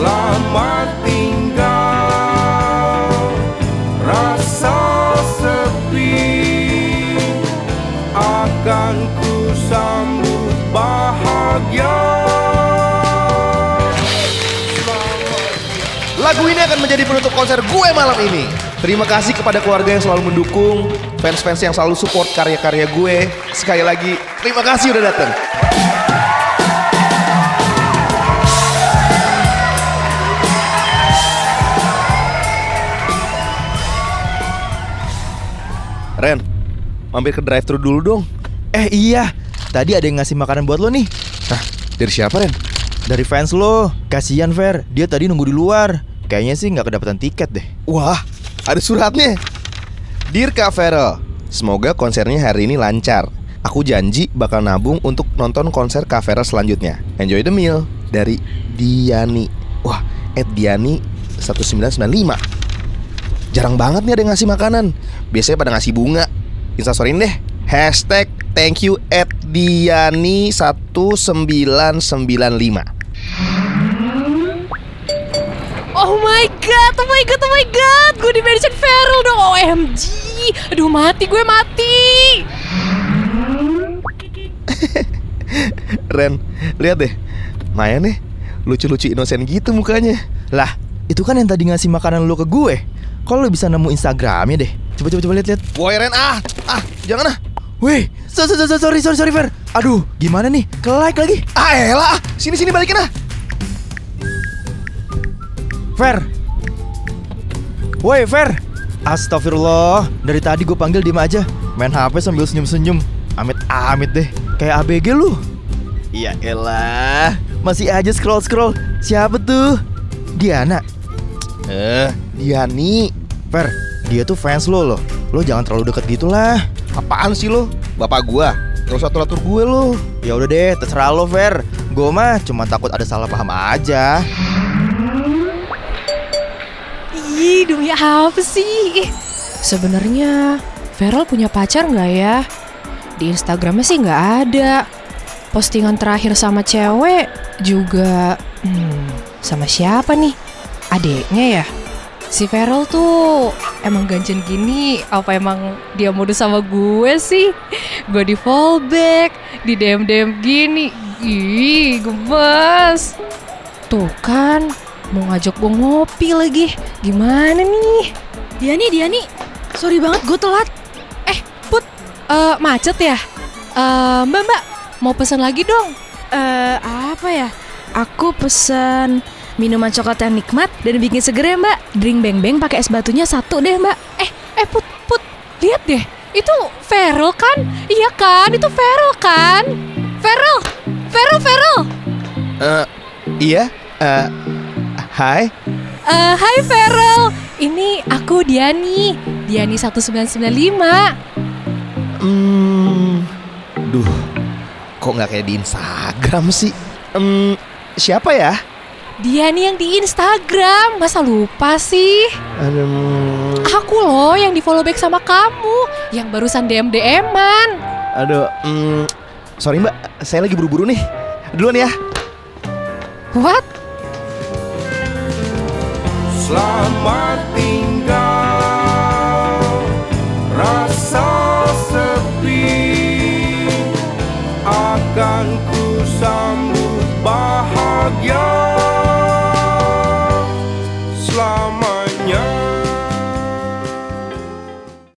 Selamat tinggal Rasa sepi Akan bahagia Lagu ini akan menjadi penutup konser gue malam ini. Terima kasih kepada keluarga yang selalu mendukung, fans-fans yang selalu support karya-karya gue. Sekali lagi, terima kasih udah datang. Ren, mampir ke drive thru dulu dong. Eh iya, tadi ada yang ngasih makanan buat lo nih. Hah, dari siapa Ren? Dari fans lo. Kasian Fer, dia tadi nunggu di luar. Kayaknya sih nggak kedapatan tiket deh. Wah, ada suratnya. Dear Kak Farel, semoga konsernya hari ini lancar. Aku janji bakal nabung untuk nonton konser Kak Farel selanjutnya. Enjoy the meal dari Diani. Wah, at Diani 1995. Jarang banget nih ada yang ngasih makanan. Biasanya pada ngasih bunga. Instastoryin deh. Hashtag thank you at Diani 1995. Oh my god, oh my god, oh my god Gue di mention Feral dong, OMG Aduh mati, gue mati Ren, lihat deh. Maya nih lucu-lucu inosen gitu mukanya. Lah, itu kan yang tadi ngasih makanan lo ke gue. Kalau lo bisa nemu Instagramnya deh. Coba coba coba lihat lihat. Woi Ren ah, ah jangan ah. Weh, so, so, so, so- sorry sorry sorry Fer. Aduh, gimana nih? Ke like lagi. Ah elah, ah. sini sini balikin ah. Fer. Woi Fer. Astagfirullah, dari tadi gue panggil diem aja. Main HP sambil senyum-senyum. Amit-amit deh, kayak ABG lu. Iya elah, masih aja scroll-scroll. Siapa tuh? Diana. Eh, Diani. Fer, dia tuh fans lo loh. Lo jangan terlalu deket gitu lah. Apaan sih lo? Bapak gua. Gak usah atur-atur gue lo. Ya udah deh, terserah lo Fer. Gue mah cuma takut ada salah paham aja. Ih, demi apa sih? Ih, Sebenarnya Feral punya pacar nggak ya? Di Instagramnya sih nggak ada. Postingan terakhir sama cewek juga, hmm, sama siapa nih? Adeknya ya? Si Feral tuh emang ganjen gini, apa emang dia modus sama gue sih? Gue di fallback, di DM-DM gini. Ih, gemes. Tuh kan, mau ngajak gue ngopi lagi. Gimana nih? Diani, Diani, sorry banget gue telat. Eh, Put, eh, macet ya? Eh, mbak, mbak, mau pesan lagi dong. Eh, apa ya? Aku pesan minuman coklat yang nikmat dan bikin seger ya mbak. Drink beng beng pakai es batunya satu deh mbak. Eh, eh, Put, Put, lihat deh. Itu Feral kan? Iya kan? Itu Feral kan? Feral, Feral, Feral. Eh, iya. Eh, hai. Eh, hai Feral. Ini aku Diani. Diani 1995. Hmm, duh, kok nggak kayak di Instagram sih? Hmm, siapa ya? Diani yang di Instagram. Masa lupa sih? Aduh, Aku loh yang di follow back sama kamu. Yang barusan DM-DM-an. aduh, hmm, sorry mbak, saya lagi buru-buru nih. Duluan ya. What? Selamat tinggal Rasa